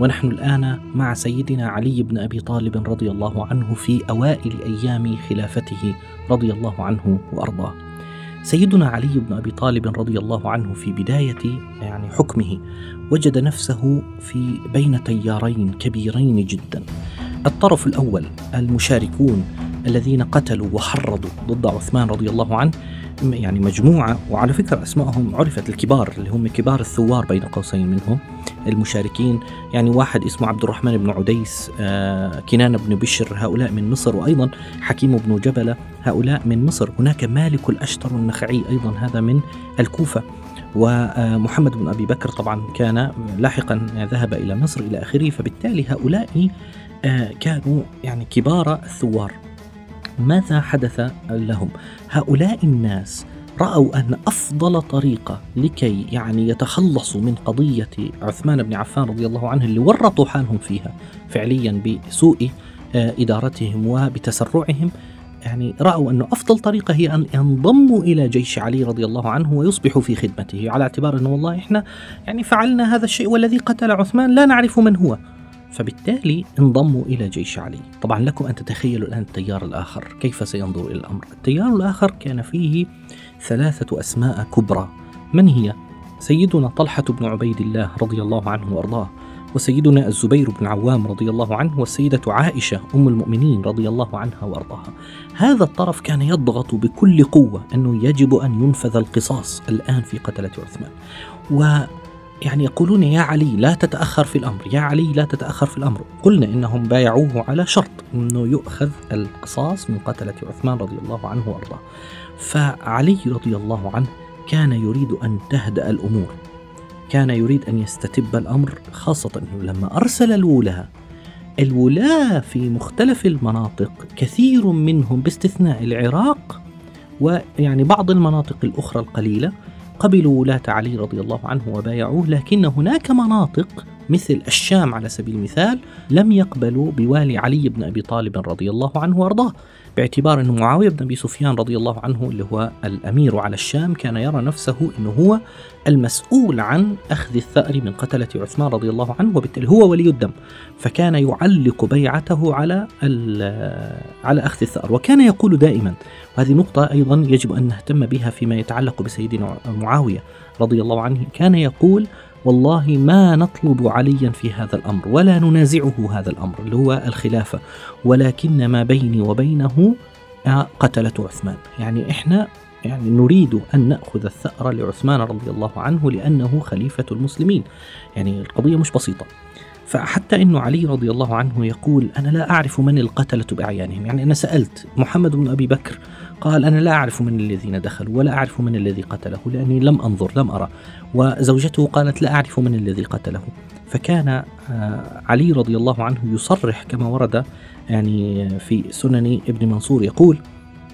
ونحن الآن مع سيدنا علي بن أبي طالب رضي الله عنه في أوائل أيام خلافته رضي الله عنه وأرضاه. سيدنا علي بن أبي طالب رضي الله عنه في بداية يعني حكمه وجد نفسه في بين تيارين كبيرين جدا. الطرف الأول المشاركون الذين قتلوا وحرضوا ضد عثمان رضي الله عنه يعني مجموعة وعلى فكرة أسمائهم عرفت الكبار اللي هم كبار الثوار بين قوسين منهم المشاركين يعني واحد اسمه عبد الرحمن بن عديس آه كنان بن بشر هؤلاء من مصر وأيضا حكيم بن جبلة هؤلاء من مصر. هناك مالك الأشتر النخعي أيضا هذا من الكوفة. ومحمد بن أبي بكر طبعا كان لاحقا ذهب إلى مصر إلى آخره فبالتالي هؤلاء آه كانوا يعني كبار الثوار. ماذا حدث لهم؟ هؤلاء الناس رأوا أن أفضل طريقة لكي يعني يتخلصوا من قضية عثمان بن عفان رضي الله عنه اللي ورطوا حالهم فيها فعليا بسوء إدارتهم وبتسرعهم يعني رأوا أن أفضل طريقة هي أن ينضموا إلى جيش علي رضي الله عنه ويصبحوا في خدمته على اعتبار أنه والله إحنا يعني فعلنا هذا الشيء والذي قتل عثمان لا نعرف من هو فبالتالي انضموا إلى جيش علي. طبعا لكم أن تتخيلوا الآن التيار الآخر. كيف سينظر إلى الأمر؟ التيار الآخر كان فيه ثلاثة أسماء كبرى. من هي؟ سيدنا طلحة بن عبيد الله رضي الله عنه وأرضاه وسيدنا الزبير بن عوام رضي الله عنه والسيدة عائشة أم المؤمنين رضي الله عنها وأرضاها. هذا الطرف كان يضغط بكل قوة أنه يجب أن ينفذ القصاص الآن في قتلة عثمان. و يعني يقولون يا علي لا تتأخر في الأمر يا علي لا تتأخر في الأمر. قلنا إنهم بايعوه على شرط أنه يؤخذ القصاص من قتلة عثمان رضي الله عنه وأرضاه. فعلي رضي الله عنه كان يريد أن تهدأ الأمور. كان يريد أن يستتب الأمر خاصة أنه لما أرسل الولاة الولاة في مختلف المناطق كثير منهم باستثناء العراق ويعني بعض المناطق الأخرى القليلة قبلوا ولاة علي رضي الله عنه وبايعوه لكن هناك مناطق مثل الشام على سبيل المثال لم يقبلوا بوالي علي بن أبي طالب رضي الله عنه وأرضاه. باعتبار أن معاوية بن أبي سفيان رضي الله عنه اللي هو الأمير على الشام كان يرى نفسه أنه هو المسؤول عن أخذ الثأر من قتلة عثمان رضي الله عنه وبالتالي هو ولي الدم. فكان يعلق بيعته على على أخذ الثأر وكان يقول دائما وهذه نقطة أيضا يجب أن نهتم بها فيما يتعلق بسيدنا معاوية رضي الله عنه كان يقول والله ما نطلب عليا في هذا الأمر ولا ننازعه هذا الأمر اللي هو الخلافة. ولكن ما بيني وبينه قتلة عثمان. يعني إحنا يعني نريد أن نأخذ الثأر لعثمان رضي الله عنه لأنه خليفة المسلمين. يعني القضية مش بسيطة. فحتى انه علي رضي الله عنه يقول أنا لا أعرف من القتلة بأعيانهم، يعني أنا سألت محمد بن أبي بكر قال أنا لا أعرف من الذين دخلوا ولا أعرف من الذي قتله لأني لم أنظر لم أرى، وزوجته قالت لا أعرف من الذي قتله، فكان آه، علي رضي الله عنه يصرح كما ورد يعني في سنن ابن منصور يقول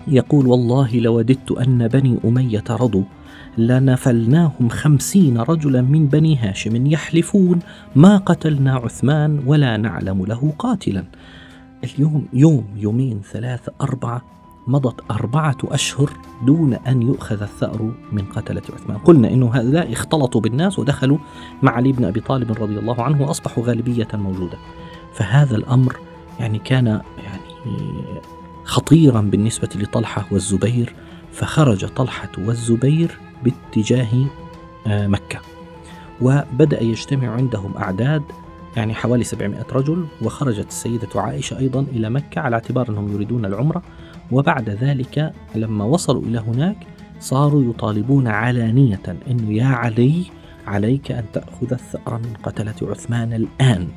يقول والله لوددت أن بني أمية رضوا لنفلناهم خمسين رجلا من بني هاشم يحلفون ما قتلنا عثمان ولا نعلم له قاتلا. اليوم يوم يومين ثلاثة أربعة مضت أربعة أشهر دون أن يؤخذ الثأر من قتلة عثمان. قلنا أنه هؤلاء اختلطوا بالناس ودخلوا مع علي بن أبي طالب رضي الله عنه وأصبحوا غالبية موجودة. فهذا الأمر يعني كان يعني خطيرا بالنسبة لطلحة والزبير فخرج طلحة والزبير باتجاه آه، مكة. وبدأ يجتمع عندهم أعداد يعني حوالي 700 رجل وخرجت السيدة عائشة أيضا إلى مكة على اعتبار أنهم يريدون العمرة. وبعد ذلك لما وصلوا إلى هناك صاروا يطالبون علانية أنه يا علي عليك أن تأخذ الثأر من قتلة عثمان الآن.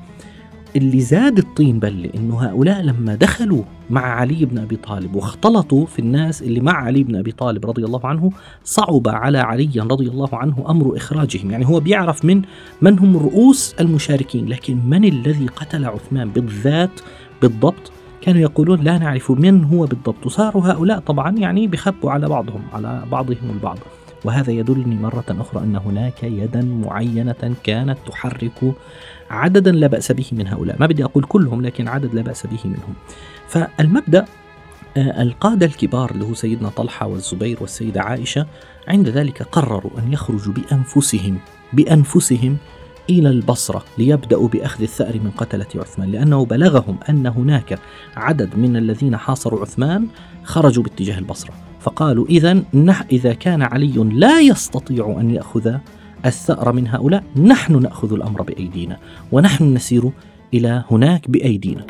اللي زاد الطين بلة إنه هؤلاء لما دخلوا مع علي بن أبي طالب واختلطوا في الناس اللي مع علي بن أبي طالب رضي الله عنه صعب على علي رضي الله عنه أمر إخراجهم، يعني هو بيعرف من من هم رؤوس المشاركين، لكن من الذي قتل عثمان بالذات بالضبط؟ كانوا يقولون لا نعرف من هو بالضبط. وصاروا هؤلاء طبعا يعني بخبوا على بعضهم على بعضهم البعض. وهذا يدلني مرة أخرى أن هناك يدا معينة كانت تحرك عددا لا بأس به من هؤلاء. ما بدي أقول كلهم لكن عدد لا بأس به منهم. فالمبدأ آه، القادة الكبار اللي هو سيدنا طلحة والزبير والسيدة عائشة عند ذلك قرروا أن يخرجوا بأنفسهم بأنفسهم إلى البصرة ليبدأوا بأخذ الثأر من قتلة عثمان لأنه بلغهم أن هناك عدد من الذين حاصروا عثمان خرجوا باتجاه البصرة. فقالوا إذا إذا كان علي لا يستطيع أن يأخذ الثأر من هؤلاء نحن نأخذ الأمر بأيدينا ونحن نسير إلى هناك بأيدينا.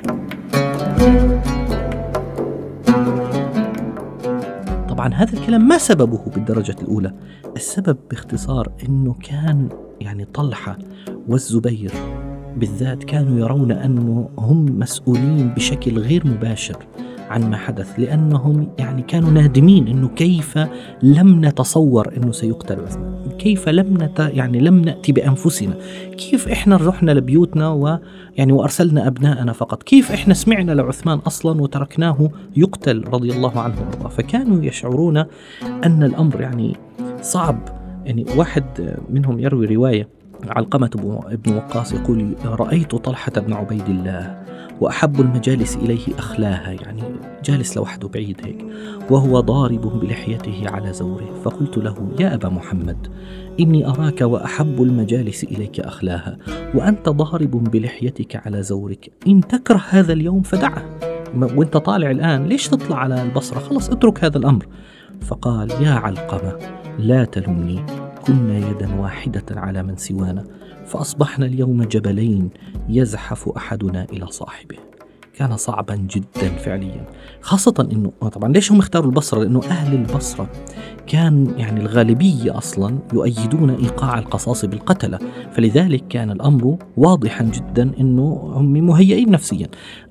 طبعا هذا الكلام ما سببه بالدرجة الأولى؟ السبب باختصار أنه كان يعني طلحة والزبير بالذات كانوا يرون أنه هم مسؤولين بشكل غير مباشر عن ما حدث لأنهم يعني كانوا نادمين أنه كيف لم نتصور أنه سيقتل عثمان كيف لم نت يعني لم نأتي بأنفسنا كيف إحنا رحنا لبيوتنا ويعني وأرسلنا أبناءنا فقط كيف إحنا سمعنا لعثمان أصلا وتركناه يقتل رضي الله عنه وأرضاه فكانوا يشعرون أن الأمر يعني صعب يعني واحد منهم يروي رواية علقمة بن وقاص يقول رأيت طلحة بن عبيد الله وأحب المجالس إليه أخلاها. يعني جالس لوحده بعيد هيك. وهو ضارب بلحيته على زوره فقلت له يا أبا محمد إني أراك وأحب المجالس إليك أخلاها وأنت ضارب بلحيتك على زورك. إن تكره هذا اليوم فدعه. وأنت طالع الآن ليش تطلع على البصرة؟ خلص اترك هذا الأمر. فقال يا علقمة لا تلمني كنا يدا واحدة على من سوانا. فأصبحنا اليوم جبلين يزحف أحدنا إلى صاحبه. كان صعبا جدا فعليا. خاصة انه طبعا ليش هم اختاروا البصرة؟ لأنه أهل البصرة كان يعني الغالبية أصلا يؤيدون ايقاع القصاص بالقتلة، فلذلك كان الأمر واضحا جدا إنه هم مهيئين نفسيا.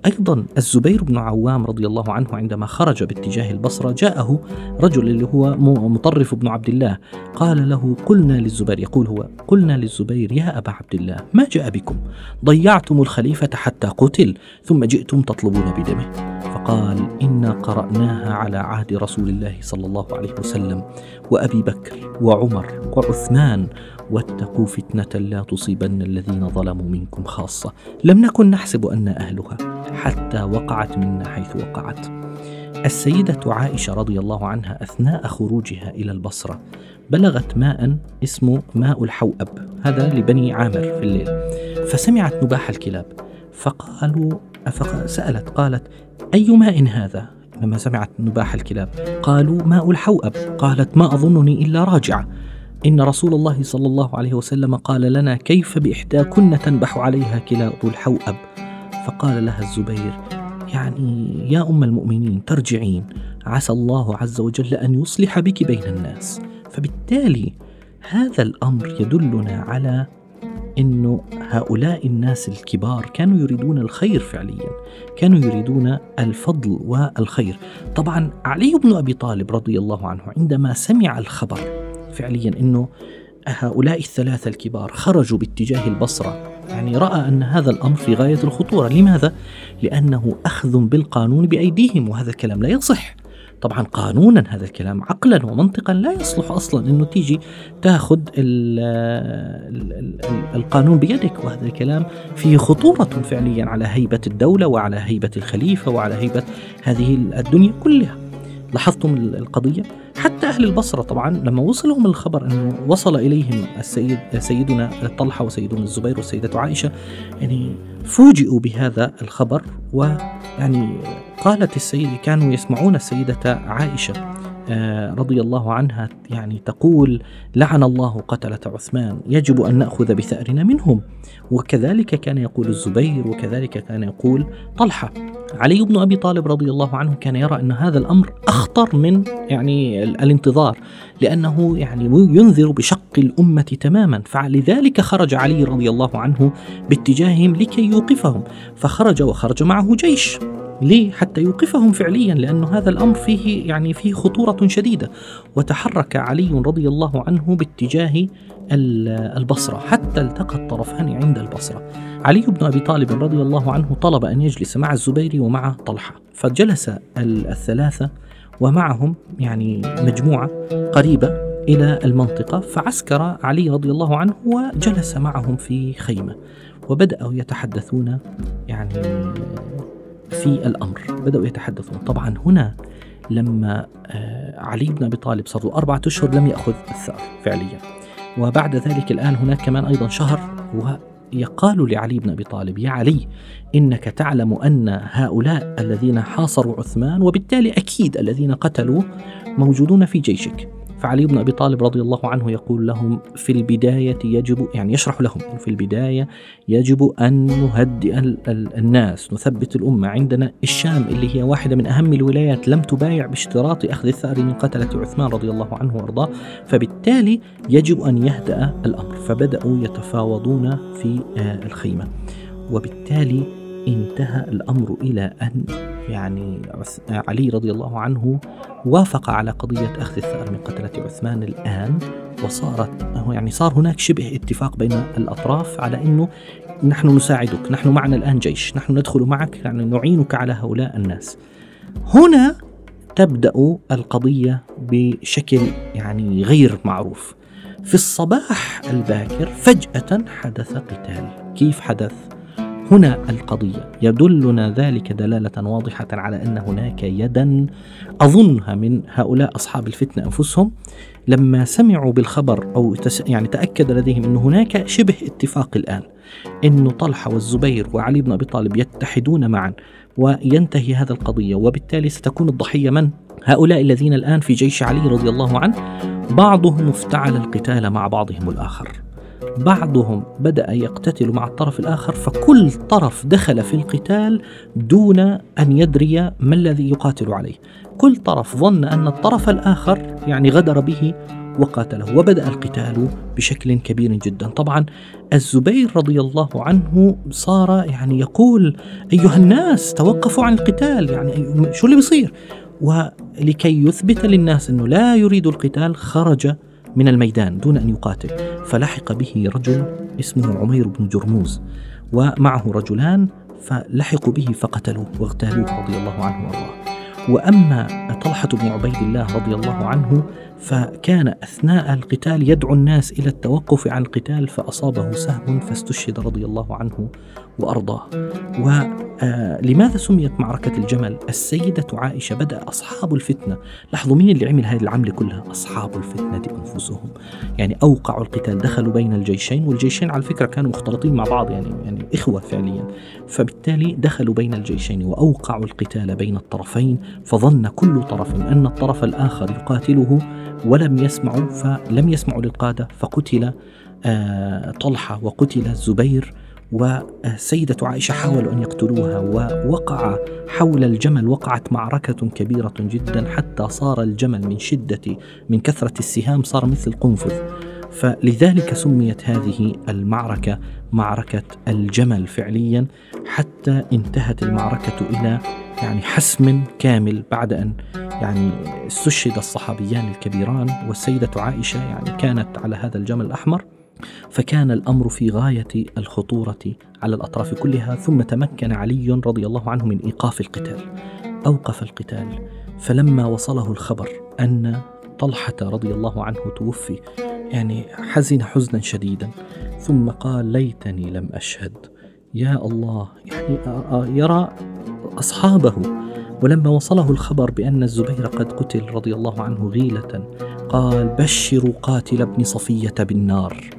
أيضا الزبير بن عوام رضي الله عنه عندما خرج باتجاه البصرة جاءه رجل اللي هو مطرف بن عبد الله، قال له قلنا للزبير يقول هو قلنا للزبير يا أبا عبد الله ما جاء بكم؟ ضيعتم الخليفة حتى قتل ثم جئتم تطلبون بدمه. فقال إنا قرأناها على عهد رسول الله صلى الله عليه وسلم وأبي بكر وعمر وعثمان واتقوا فتنة لا تصيبن الذين ظلموا منكم خاصة. لم نكن نحسب أن أهلها حتى وقعت منا حيث وقعت. السيدة عائشة رضي الله عنها أثناء خروجها إلى البصرة بلغت ماء اسمه ماء الحوأب هذا لبني عامر في الليل. فسمعت نباح الكلاب فقالوا فسألت قالت أي ماء هذا؟ لما سمعت نباح الكلاب قالوا ماء الحوأب قالت ما أظنني إلا راجعة. إن رسول الله صلى الله عليه وسلم قال لنا كيف بإحداكن تنبح عليها كلاب الحوأب فقال لها الزبير يعني يا أم المؤمنين ترجعين. عسى الله عز وجل أن يصلح بك بين الناس. فبالتالي هذا الأمر يدلنا على إنه هؤلاء الناس الكبار كانوا يريدون الخير فعليا كانوا يريدون الفضل والخير. طبعا علي بن أبي طالب رضي الله عنه عندما سمع الخبر فعليا إنه هؤلاء الثلاثة الكبار خرجوا باتجاه البصرة يعني رأى أن هذا الأمر في غاية الخطورة. لماذا؟ لأنه أخذ بالقانون بأيديهم وهذا الكلام لا يصح. طبعا قانونا هذا الكلام عقلا ومنطقا لا يصلح أصلا إنه تيجي تأخذ القانون بيدك. وهذا الكلام فيه خطورة فعليا على هيبة الدولة وعلى هيبة الخليفة وعلى هيبة هذه الدنيا كلها. لاحظتم القضية؟ حتى أهل البصرة طبعا لما وصلهم الخبر إنه وصل إليهم السيد سيدنا طلحة وسيدنا الزبير والسيدة عائشة يعني فوجئوا بهذا الخبر. ويعني قالت السيدة كانوا يسمعون السيدة عائشة آه، رضي الله عنها يعني تقول لعن الله قتلة عثمان يجب أن نأخذ بثأرنا منهم. وكذلك كان يقول الزبير وكذلك كان يقول طلحة. علي بن أبي طالب رضي الله عنه كان يرى أن هذا الأمر أخطر من يعني الانتظار لأنه يعني ينذر بشق الأمة تماما. فلذلك خرج علي رضي الله عنه باتجاههم لكي يوقفهم. فخرج وخرج معه جيش. ليه؟ حتى يوقفهم فعليا لأن هذا الأمر فيه يعني فيه خطورة شديدة. وتحرك علي رضي الله عنه باتجاه البصرة حتى التقى الطرفان عند البصرة. علي بن أبي طالب رضي الله عنه طلب أن يجلس مع الزبير ومع طلحة. فجلس الثلاثة ومعهم يعني مجموعة قريبة إلى المنطقة فعسكر علي رضي الله عنه وجلس معهم في خيمة. وبدأوا يتحدثون يعني في الأمر. بدأوا يتحدثون. طبعا هنا لما آه، علي بن أبي طالب صار له أربعة أشهر لم يأخذ الثأر فعليا. وبعد ذلك الآن هناك كمان أيضا شهر ويقال لعلي بن أبي طالب يا علي إنك تعلم أن هؤلاء الذين حاصروا عثمان وبالتالي أكيد الذين قتلوا موجودون في جيشك. فعلي بن أبي طالب رضي الله عنه يقول لهم في البداية يجب يعني يشرح لهم في البداية يجب أن نهدئ الناس نثبت الأمة عندنا. الشام اللي هي واحدة من أهم الولايات لم تبايع باشتراط أخذ الثأر من قتلة عثمان رضي الله عنه وأرضاه فبالتالي يجب أن يهدأ الأمر. فبدأوا يتفاوضون في آه، الخيمة. وبالتالي انتهى الأمر إلى أن يعني علي رضي الله عنه وافق على قضية أخذ الثأر من قتلة عثمان الآن وصارت يعني صار هناك شبه اتفاق بين الأطراف على إنه نحن نساعدك، نحن معنا الآن جيش، نحن ندخل معك يعني نعينك على هؤلاء الناس. هنا تبدأ القضية بشكل يعني غير معروف. في الصباح الباكر فجأة حدث قتال، كيف حدث؟ هنا القضية. يدلنا ذلك دلالة واضحة على أن هناك يدا أظنها من هؤلاء أصحاب الفتنة أنفسهم. لما سمعوا بالخبر أو يعني تأكد لديهم أن هناك شبه اتفاق الآن أن طلحة والزبير وعلي بن أبي طالب يتحدون معا وينتهي هذا القضية. وبالتالي ستكون الضحية من؟ هؤلاء الذين الآن في جيش علي رضي الله عنه بعضهم افتعل القتال مع بعضهم الآخر. بعضهم بدأ يقتتل مع الطرف الآخر فكل طرف دخل في القتال دون أن يدري ما الذي يقاتل عليه. كل طرف ظن أن الطرف الآخر يعني غدر به وقاتله وبدأ القتال بشكل كبير جدا. طبعا الزبير رضي الله عنه صار يعني يقول أيها الناس توقفوا عن القتال. يعني شو اللي بيصير؟ ولكي يثبت للناس أنه لا يريد القتال خرج من الميدان دون أن يقاتل. فلحق به رجل اسمه عمير بن جرموز ومعه رجلان فلحقوا به فقتلوه واغتالوه رضي الله عنه وأرضاه. وأما طلحة بن عبيد الله رضي الله عنه فكان أثناء القتال يدعو الناس إلى التوقف عن القتال فأصابه سهم فاستشهد رضي الله عنه وأرضاه. ولماذا سميت معركة الجمل؟ السيدة عائشة بدأ أصحاب الفتنة، لاحظوا مين اللي عمل هذه العملة كلها؟ أصحاب الفتنة أنفسهم. يعني أوقعوا القتال، دخلوا بين الجيشين والجيشين على فكرة كانوا مختلطين مع بعض يعني يعني إخوة فعليا. فبالتالي دخلوا بين الجيشين وأوقعوا القتال بين الطرفين فظن كل طرف أن الطرف الآخر يقاتله ولم يسمعوا فلم يسمعوا للقادة فقتل آه، طلحة وقتل الزبير والسيدة عائشة حاولوا أن يقتلوها ووقع حول الجمل وقعت معركة كبيرة جدا حتى صار الجمل من شدة من كثرة السهام صار مثل القنفذ فلذلك سميت هذه المعركة معركة الجمل فعليا حتى انتهت المعركة إلى يعني حسم كامل بعد أن يعني استشهد الصحابيان الكبيران والسيدة عائشة يعني كانت على هذا الجمل الأحمر فكان الأمر في غاية الخطورة على الأطراف كلها ثم تمكن علي رضي الله عنه من إيقاف القتال. أوقف القتال فلما وصله الخبر أن طلحة رضي الله عنه توفي يعني حزن حزنا شديدا ثم قال ليتني لم أشهد. يا الله يعني يرى أصحابه ولما وصله الخبر بأن الزبير قد قتل رضي الله عنه غيلة قال بشروا قاتل ابن صفية بالنار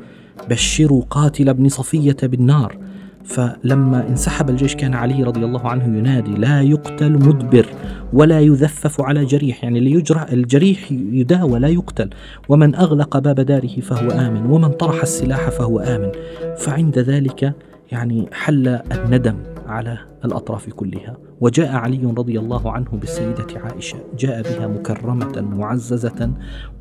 بشروا قاتل ابن صفية بالنار. فلما انسحب الجيش كان علي رضي الله عنه ينادي لا يقتل مدبر ولا يذفف على جريح يعني اللي يجرح الجريح يداوى لا يقتل. ومن أغلق باب داره فهو آمن ومن طرح السلاح فهو آمن. فعند ذلك يعني حل الندم. على الأطراف كلها. وجاء علي رضي الله عنه بالسيدة عائشة. جاء بها مكرمة معززة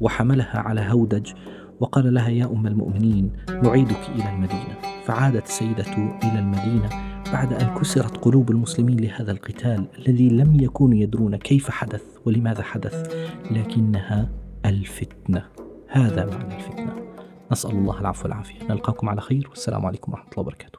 وحملها على هودج وقال لها يا أم المؤمنين نعيدك إلى المدينة. فعادت السيدة إلى المدينة بعد أن كسرت قلوب المسلمين لهذا القتال الذي لم يكونوا يدرون كيف حدث ولماذا حدث لكنها الفتنة. هذا معنى الفتنة. نسأل الله العفو والعافية. نلقاكم على خير. والسلام عليكم ورحمة الله وبركاته.